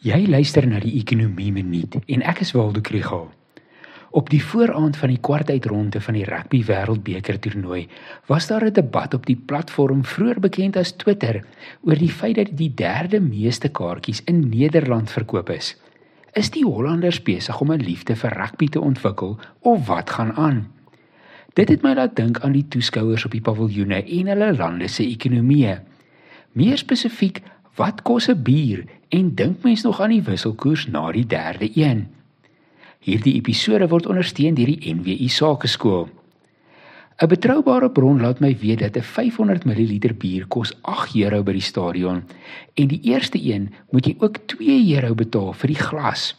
Jy luister na die Ekonomie Minuut en ek is Waldo Krügel. Op die vooraand van die kwartfinale van die Rugby Wêreldbeker toernooi was daar 'n debat op die platform vroeër bekend as Twitter oor die feit dat die derde meeste kaartjies in Nederland verkoop is. Is die Hollanders besig om 'n liefde vir rugby te ontwikkel of wat gaan aan? Dit het my laat dink aan die toeskouers op die paviljoene en hulle lande se ekonomieë. Meer spesifiek Wat kos 'n bier en dink mens nog aan die wisselkoers na die derde een? Hierdie episode word ondersteun deur die NWI Sakeskool. 'n Betroubare bron laat my weet dat 'n 500 ml bier kos 8 euro by die stadion en die eerste een moet jy ook 2 euro betaal vir die glas.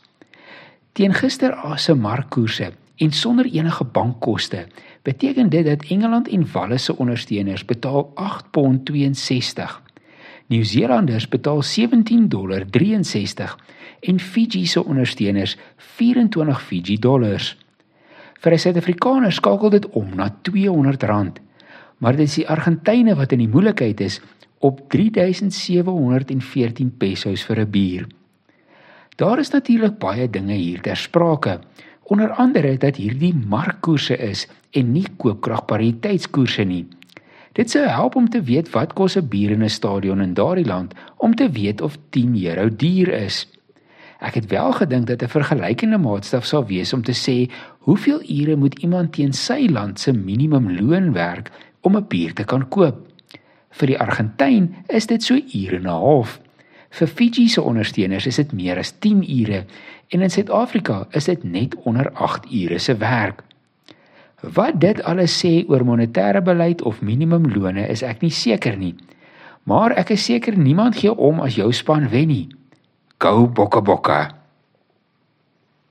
Teen gister se markkoerse en sonder enige bankkoste beteken dit dat Engeland en Wales se ondersteuners betaal 8 pond 62 Nieu-Seelanders betaal 17 dollar 63 en Fiji se ondersteuners 24 Fiji dollars. Vir 'n Suid-Afrikaner skakel dit om na R200, maar dit is die Argentyne wat in die moeilikheid is op 3714 pesos vir 'n bier. Daar is natuurlik baie dinge hier ter sprake, onder andere dat hierdie markkoerse is en nie koopkragpariteitskoerse nie. Dit sou help om te weet wat kos 'n bier in 'n stadion in daardie land om te weet of 10 euro duur is. Ek het wel gedink dat 'n vergelykende maatstaf sou wees om te sê hoeveel ure moet iemand teen sy land se minimumloon werk om 'n bier te kan koop. Vir die Argentyn is dit so ure en 'n half. Vir Fiji se ondersteuners is dit meer as 10 ure en in Suid-Afrika is dit net onder 8 ure se werk. Wat dit alles sê oor monetêre beleid of minimumlone is ek nie seker nie. Maar ek is seker niemand gee om as jou span wen nie. Go Bokke Bokke.